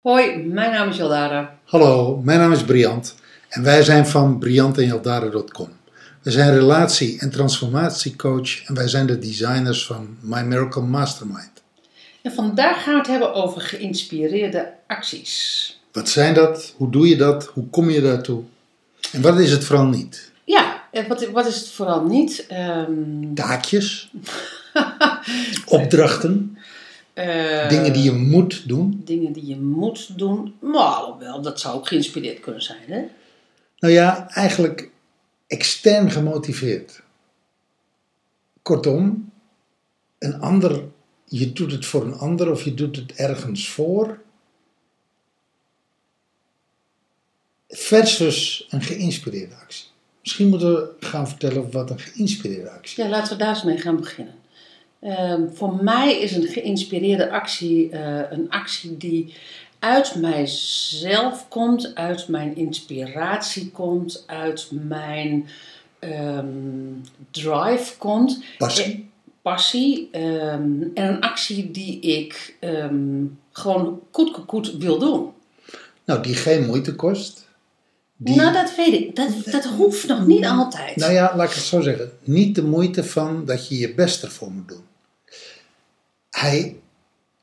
Hoi, mijn naam is Jaldara. Hallo, mijn naam is Briant en wij zijn van briantenjaldara.com. We zijn relatie- en transformatiecoach en wij zijn de designers van My Miracle Mastermind. En vandaag gaan we het hebben over geïnspireerde acties. Wat zijn dat? Hoe doe je dat? Hoe kom je daartoe? En wat is het vooral niet? Ja, wat, wat is het vooral niet? Ehm, Taakjes, opdrachten, eh, dingen die je moet doen. dingen die je moet doen. Maar wel, dat zou ook geïnspireerd kunnen zijn, hè? Nou ja, eigenlijk extern gemotiveerd. Kortom, een ander, je doet het voor een ander of je doet het ergens voor. Versus een geïnspireerde actie. Misschien moeten we gaan vertellen wat een geïnspireerde actie is. Ja, laten we daar eens mee gaan beginnen. Ehm, voor mij is een geïnspireerde actie eh, een actie die uit mijzelf komt, uit mijn inspiratie komt, uit mijn ehm, drive komt. Passie. Passie ehm, en een actie die ik ehm, gewoon goed wil doen. Nou, die geen moeite kost. Die, Nou, dat weet ik. Dat, dat hoeft nog niet altijd. Nou ja, laat ik het zo zeggen. Niet de moeite van dat je je best ervoor moet doen. Hij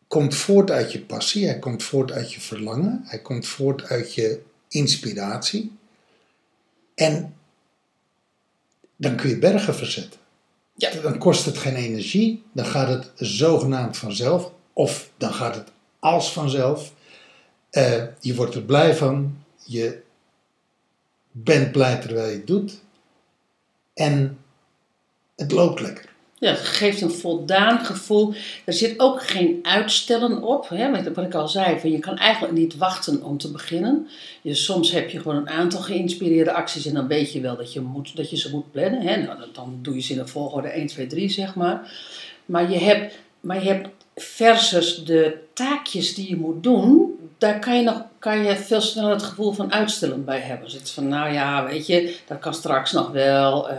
komt voort uit je passie, hij komt voort uit je verlangen, hij komt voort uit je inspiratie. En dan kun je bergen verzetten. Ja. Dan kost het geen energie, dan gaat het zogenaamd vanzelf, of dan gaat het als vanzelf. Eh, je wordt er blij van, je bent blij terwijl je het doet. En het loopt lekker. Ja, het geeft een voldaan gevoel. Er zit ook geen uitstellen op. Hè? Wat ik al zei, je kan eigenlijk niet wachten om te beginnen. Je, soms heb je gewoon een aantal geïnspireerde acties en dan weet je wel dat je, moet, dat je ze moet plannen. Hè? Nou, dan- doe je ze in een volgorde 1, 2, 3, zeg maar. Maar je hebt, maar je hebt versus de taakjes die je moet doen, daar kan je, nog, kan je veel sneller het gevoel van uitstellen bij hebben. Dus het is van, nou ja, weet je, dat kan straks nog wel. eh,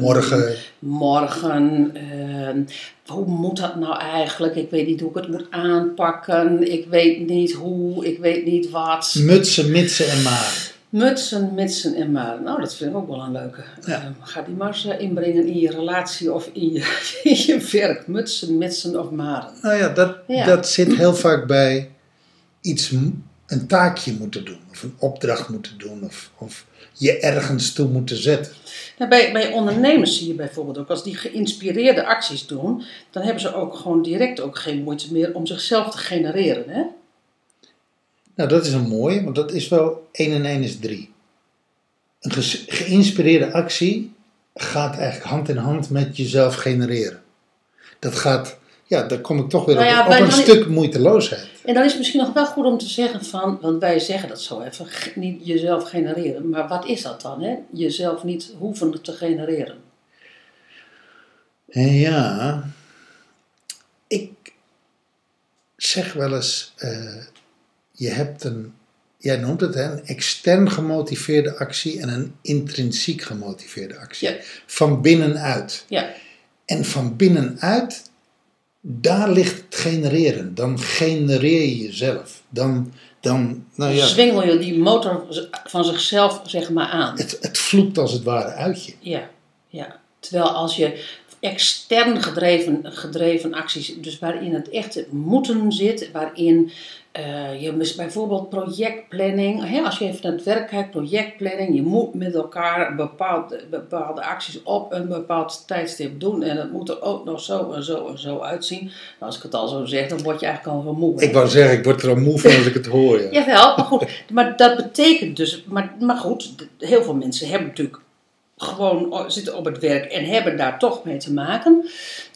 Morgen, morgen. ehm, hoe moet dat nou eigenlijk? Ik weet niet hoe ik het moet aanpakken. Ik weet niet hoe. Ik weet niet wat. mutsen, mitsen en maren. Mutsen, mitsen en maren. Nou, dat vind ik ook wel een leuke. Ja. Ehm, ga die maar eens eh, inbrengen in je relatie of in je, in je werk. Mutsen, mitsen of maren. Nou ja dat, Ja. dat zit heel vaak bij iets, een taakje moeten doen, of een opdracht moeten doen, of, of je ergens toe moeten zetten. Nou, bij, bij ondernemers zie je bijvoorbeeld ook, als die geïnspireerde acties doen, dan hebben ze ook gewoon direct ook geen moeite meer om zichzelf te genereren. Hè? Nou, dat is een mooie, want dat is wel 1 en 1 is 3. Een geïnspireerde actie gaat eigenlijk hand in hand met jezelf genereren. Dat gaat, ja, daar kom ik toch weer Nou op, ja, op wij een stuk moeiteloosheid. En dan is het misschien nog wel goed om te zeggen van, want wij zeggen dat zo even, niet jezelf genereren. Maar wat is dat dan? Hè? Jezelf niet hoeven te genereren. En ja, ik zeg wel eens, eh, je hebt een, jij noemt het hè, een extern gemotiveerde actie en een intrinsiek gemotiveerde actie. Ja. Van binnenuit. Ja, En van binnenuit, daar ligt het genereren. Dan genereer je jezelf. Dan, dan nou ja, zwingel je die motor van zichzelf zeg maar aan. het, het vloept als het ware uit je. Ja, ja. Terwijl als je extern gedreven, gedreven acties, dus waarin het echt moeten zit, waarin eh, je bijvoorbeeld projectplanning, hè, als je even naar het werk kijkt, projectplanning, je moet met elkaar bepaalde, bepaalde acties op een bepaald tijdstip doen en het moet er ook nog zo en zo en zo uitzien. Nou, als ik het al zo zeg, dan word je eigenlijk al wel moe. Ik wou zeggen, ik word er al moe van als ik het hoor. Ja. Jawel, maar goed. Maar dat betekent dus... Maar, maar goed, heel veel mensen hebben natuurlijk gewoon o- zitten op het werk en hebben daar toch mee te maken.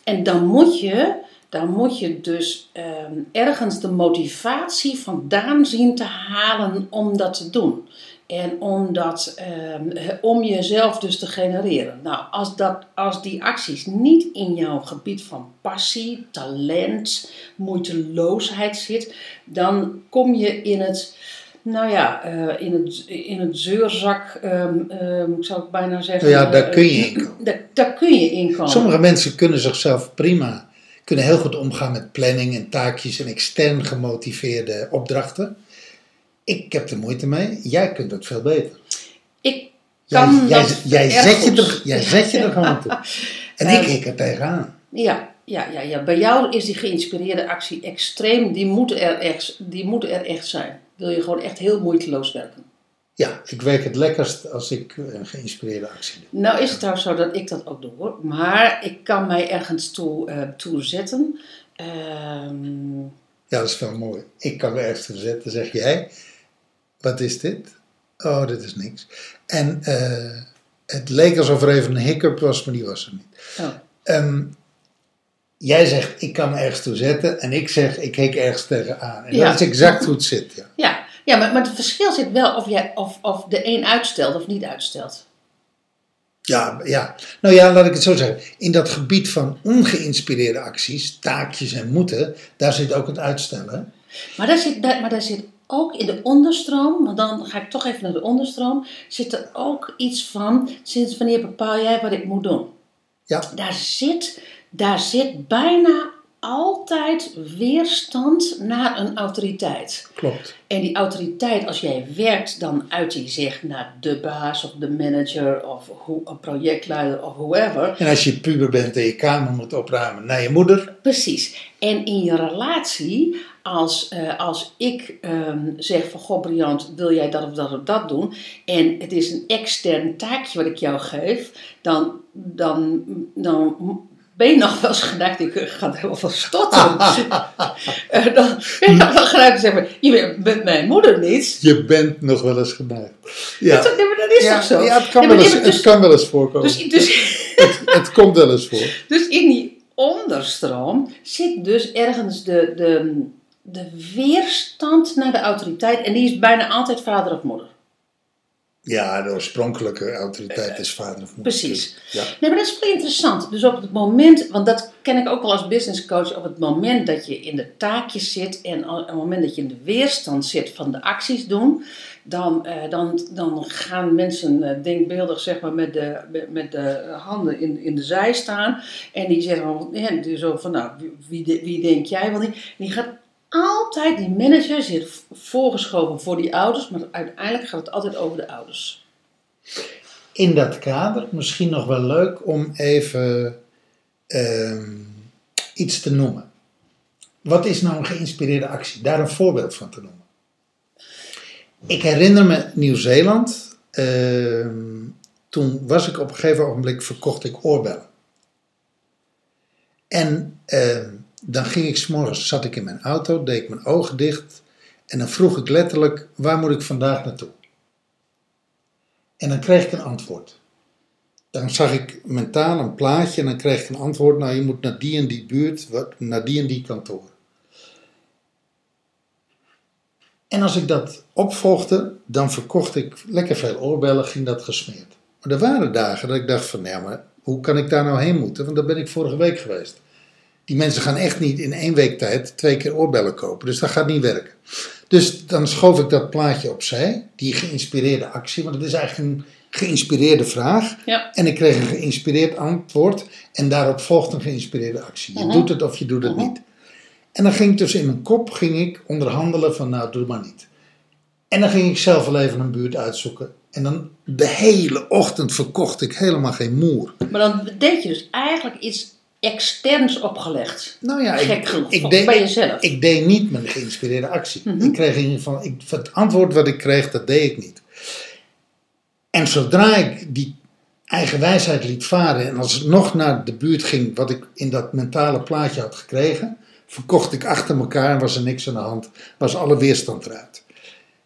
En dan moet je, dan moet je dus ehm, ergens de motivatie vandaan zien te halen om dat te doen. En om, dat, ehm, om jezelf dus te genereren. Nou, als, dat, als die acties niet in jouw gebied van passie, talent, moeiteloosheid zit, dan kom je in het, nou ja, eh, in het, in het zeurzak, ehm, ehm, zou ik bijna zeggen. Ja, daar eh, kun je in komen. Daar, daar kun je in komen. Sommige mensen kunnen zichzelf prima, kunnen heel goed omgaan met planning en taakjes en extern gemotiveerde opdrachten. Ik heb er moeite mee. Jij kunt het veel beter. Ik Jij, kan jij, dat jij, erg zet, je er, jij zet je er gewoon toe. En ik Eh, hik er tegenaan. Ja, ja, ja, ja, bij jou is die geïnspireerde actie extreem. Die moet, er echt, die moet er echt zijn. Wil je gewoon echt heel moeiteloos werken. Ja, ik werk het lekkerst als ik een geïnspireerde actie doe. Nou is het trouwens zo dat ik dat ook doe hoor. Maar ik kan mij ergens toe, eh, toe zetten. Ehm, Ja, dat is wel mooi. Ik kan er ergens toe zetten, zeg jij. Wat is dit? Oh, dit is niks. En eh, het leek alsof er even een hiccup was, maar die was er niet. oh. Ehm, jij zegt, ik kan me ergens toe zetten. En ik zeg, ik hik ergens tegenaan. En Ja. dat is exact hoe het zit, ja. Ja, ja maar, maar het verschil zit wel of, jij, of, of de een uitstelt of niet uitstelt. Ja, ja. Nou ja, laat ik het zo zeggen. In dat gebied van ongeïnspireerde acties, taakjes en moeten, daar zit ook het uitstellen. Maar daar zit, maar daar zit ook in de onderstroom, want dan ga ik toch even naar de onderstroom, zit er ook iets van, sinds wanneer bepaal jij wat ik moet doen? Ja, Daar zit, daar zit bijna altijd weerstand naar een autoriteit. klopt. En die autoriteit, als jij werkt, dan uit die zich naar de baas of de manager of hoe, een projectleider of whoever. En als je puber bent en je kamer moet opruimen naar je moeder. Precies. En in je relatie, als, eh, als ik ehm, zeg van goh Briant, wil jij dat of dat of dat doen? En het is een extern taakje wat ik jou geef, dan, dan, dan ben je nog wel eens geneigd, ik ga van stotteren. Eh, dan ben je nog wel geneigd te zeggen, je bent mijn moeder niet. Je bent nog wel eens geneigd. Ja, Dat, nee, maar dat is ja, toch zo? ja het, kan wel eens, maar het kan wel eens voorkomen. dus, dus, het, het komt wel eens voor. Dus in die onderstroom zit dus ergens de, de, de weerstand naar de autoriteit. En die is bijna altijd vader of moeder. Ja, de oorspronkelijke autoriteit is vader of moeder. Precies. Ja. Nee, maar dat is wel interessant. Dus op het moment, want dat ken ik ook wel als business coach, op het moment dat je in de taakjes zit en op het moment dat je in de weerstand zit van de acties doen, dan, eh, dan, dan gaan mensen eh, denkbeeldig zeg maar, met, de, met- de handen in, in de zij staan. En die zeggen van, ja, zo van nou, wie, wie, de- wie denk jij wel niet? En die gaat altijd, die manager zit voorgeschoven voor die ouders, maar uiteindelijk gaat het altijd over de ouders. In dat kader misschien nog wel leuk om even ehm, iets te noemen. Wat is nou een geïnspireerde actie? Daar een voorbeeld van te noemen. Ik herinner me Nieuw-Zeeland. ehm, toen was ik op een gegeven ogenblik, verkocht ik oorbellen. En ehm, dan ging ik s'morgens, zat ik in mijn auto, deed ik mijn ogen dicht. En dan vroeg ik letterlijk, waar moet ik vandaag naartoe? En dan kreeg ik een antwoord. Dan zag ik mentaal een plaatje en dan kreeg ik een antwoord. Nou, je moet naar die en die buurt, naar die en die kantoor. En als ik dat opvolgde, dan verkocht ik lekker veel oorbellen, ging dat gesmeerd. Maar er waren dagen dat ik dacht van, ja, maar hoe kan ik daar nou heen moeten? Want daar ben ik vorige week geweest. Die mensen gaan echt niet in één week tijd twee keer oorbellen kopen. Dus dat gaat niet werken. Dus dan schoof ik dat plaatje opzij, die geïnspireerde actie, want het is eigenlijk een geïnspireerde vraag. Ja. En ik kreeg een geïnspireerd antwoord en daarop volgt een geïnspireerde actie. Je Mhm. doet het of je doet het Mhm. niet. En dan ging ik dus in mijn kop ging ik onderhandelen van nou, doe maar niet. En dan ging ik zelf wel even een buurt uitzoeken. En dan de hele ochtend verkocht ik helemaal geen moer. Maar dan deed je dus eigenlijk iets externs opgelegd. Nou ja, Gek ik, genoeg, ik, van- deed, bij jezelf. ik deed niet mijn geïnspireerde actie. Mhm. Ik kreeg in ieder geval, ik, het antwoord wat ik kreeg, dat deed ik niet. En zodra ik die eigen wijsheid liet varen en als het nog naar de buurt ging wat ik in dat mentale plaatje had gekregen, verkocht ik achter elkaar en was er niks aan de hand, was alle weerstand eruit.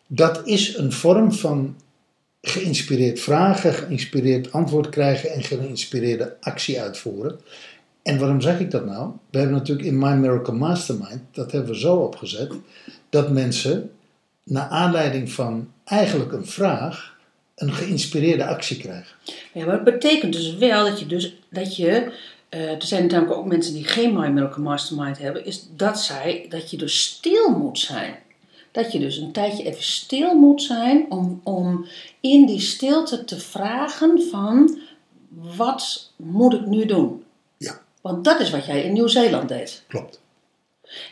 Dat is een vorm van geïnspireerd vragen, geïnspireerd antwoord krijgen en geïnspireerde actie uitvoeren. En waarom zeg ik dat nou? We hebben natuurlijk in My Miracle Mastermind, dat hebben we zo opgezet, dat mensen naar aanleiding van eigenlijk een vraag een geïnspireerde actie krijgen. Ja, maar het betekent dus wel dat je dus dat je. eh, er zijn namelijk ook mensen die geen My Miracle Mastermind hebben, is dat zij dat je dus stil moet zijn. Dat je dus een tijdje even stil moet zijn om, om in die stilte te vragen van wat moet ik nu doen? Want dat is wat jij in Nieuw-Zeeland deed. klopt.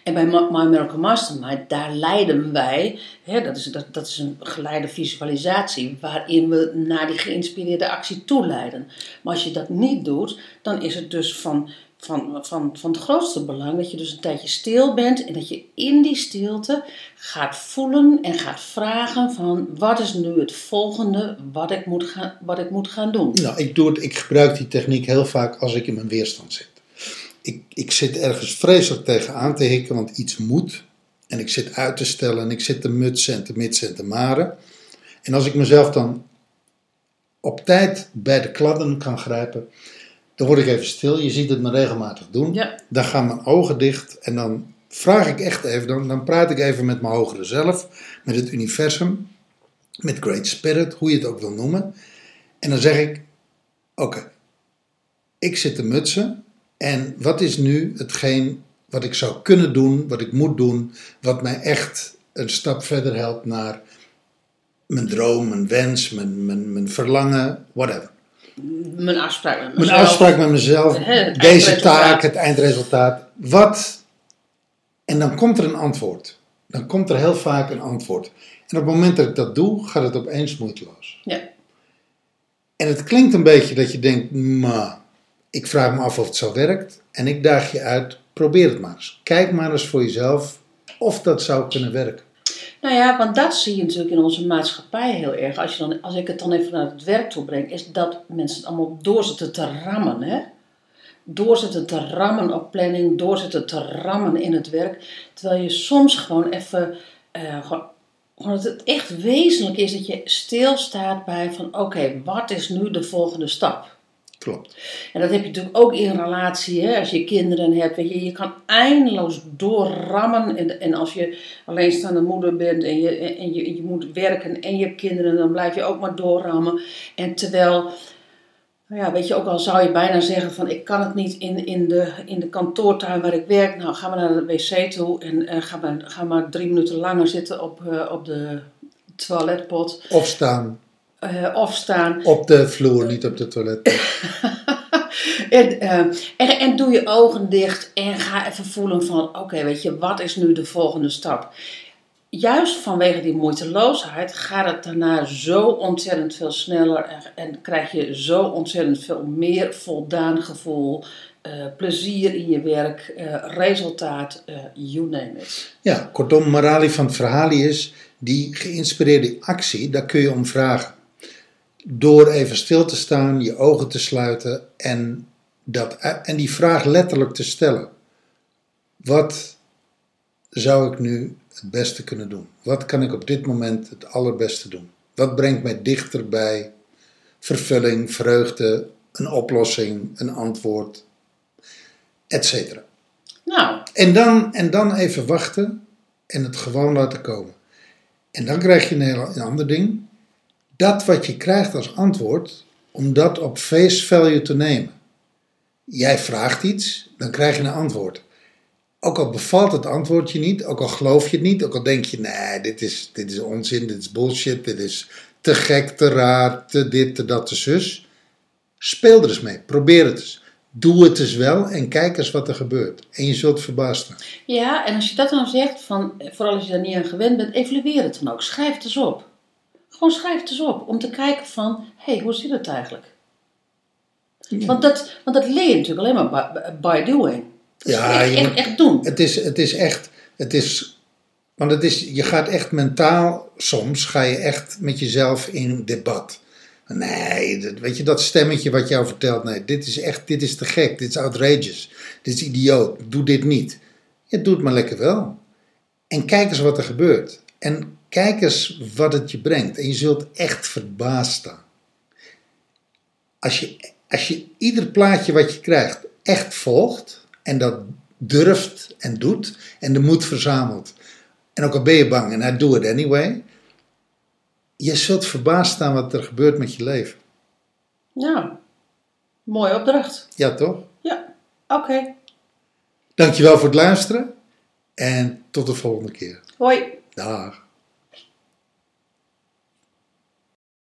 En bij My Miracle Mastermind, daar leiden wij, hè, dat, is, dat, dat is een geleide visualisatie, waarin we naar die geïnspireerde actie toe leiden. Maar als je dat niet doet, dan is het dus van, van, van, van het grootste belang dat je dus een tijdje stil bent en dat je in die stilte gaat voelen en gaat vragen van wat is nu het volgende wat ik moet gaan, wat ik moet gaan doen. Nou, ik, doe het, ik gebruik die techniek heel vaak als ik in mijn weerstand zit. Ik, ik zit ergens vreselijk tegenaan te hikken, want iets moet. En ik zit uit te stellen en ik zit te mutsen en te mitsen en te maren. En als ik mezelf dan op tijd bij de kladden kan grijpen, dan word ik even stil. Je ziet het me regelmatig doen. Ja. Dan gaan mijn ogen dicht en dan vraag ik echt even, dan, dan praat ik even met mijn hogere zelf, met het universum, met Great Spirit, hoe je het ook wil noemen. En dan zeg ik, oké, ik zit te mutsen en wat is nu hetgeen wat ik zou kunnen doen, wat ik moet doen, wat mij echt een stap verder helpt naar mijn droom, mijn wens, mijn, mijn, mijn verlangen, whatever. Mijn afspraak met Mijn mezelf. afspraak met mezelf, het deze taak, het eindresultaat. Wat? En dan komt er een antwoord. Dan komt er heel vaak een antwoord. En op het moment dat ik dat doe, gaat het opeens moeiteloos. Ja. En het klinkt een beetje dat je denkt, maar ik vraag me af of het zo werkt. En ik daag je uit, probeer het maar eens. Kijk maar eens voor jezelf of dat zou kunnen werken. Nou ja, want dat zie je natuurlijk in onze maatschappij heel erg. Als, je dan, als ik het dan even naar het werk toe breng, is dat mensen het allemaal doorzitten te rammen. Hè? Doorzitten te rammen op planning, doorzitten te rammen in het werk. Terwijl je soms gewoon even, eh, gewoon, gewoon dat het echt wezenlijk is dat je stilstaat bij van oké, wat is nu de volgende stap? Klopt. En dat heb je natuurlijk ook in relatie, hè? als je kinderen hebt. Weet je, je kan eindeloos doorrammen. En, en als je alleenstaande moeder bent en, je, en je, je moet werken en je hebt kinderen, dan blijf je ook maar doorrammen. En terwijl, nou ja, weet je, ook al zou je bijna zeggen van ik kan het niet in, in, de, in de kantoortuin waar ik werk. Nou, ga maar naar de wc toe en eh, ga, maar, ga maar drie minuten langer zitten op, eh, op de toiletpot. Of staan eh, of staan. op de vloer, niet op de toilet. En, eh, en, en doe je ogen dicht en ga even voelen van, oké, weet je, wat is nu de volgende stap? Juist vanwege die moeiteloosheid gaat het daarna zo ontzettend veel sneller en, en krijg je zo ontzettend veel meer voldaan gevoel, eh, plezier in je werk, eh, resultaat, eh, you name it. Ja, kortom, morali van het verhaal is, die geïnspireerde actie, daar kun je om vragen. Door even stil te staan, je ogen te sluiten en, dat, en die vraag letterlijk te stellen. Wat zou ik nu het beste kunnen doen? Wat kan ik op dit moment het allerbeste doen? Wat brengt mij dichter bij vervulling, vreugde, een oplossing, een antwoord, etc. Nou, En dan, en dan even wachten en het gewoon laten komen. En dan krijg je een, heel, een ander ding. Dat wat je krijgt als antwoord, om dat op face value te nemen. Jij vraagt iets, dan krijg je een antwoord. Ook al bevalt het antwoord je niet, ook al geloof je het niet, ook al denk je, nee, dit is, dit is onzin, dit is bullshit, dit is te gek, te raar, te dit, te dat, te zus. Speel er eens mee, probeer het eens. Doe het eens wel en kijk eens wat er gebeurt. En je zult verbaasd staan. ja, en als je dat dan zegt, van, vooral als je daar niet aan gewend bent, evalueer het dan ook. Schrijf het eens op. Gewoon schrijf het eens op, om te kijken van, hé, hey, hoe zit het eigenlijk? Want, dat, want dat leer je natuurlijk alleen maar by, by doing. Dus Ja, echt, je echt, moet- echt doen. Het is, het is echt, het is, want het is, je gaat echt mentaal, soms ga je echt met jezelf in debat. Nee, dat, weet je, dat stemmetje wat jou vertelt, nee, dit is echt, dit is te gek, dit is outrageous, dit is idioot, doe dit niet. Je doet maar lekker wel. En kijk eens wat er gebeurt. En kijk eens wat het je brengt. En je zult echt verbaasd staan. Als je, als je ieder plaatje wat je krijgt echt volgt en dat durft en doet en de moed verzamelt. En ook al ben je bang en I do it anyway. je zult verbaasd staan wat er gebeurt met je leven. Nou, mooie opdracht. Ja, toch? Ja, oké. Dankjewel voor het luisteren en tot de volgende keer. Hoi. Dag.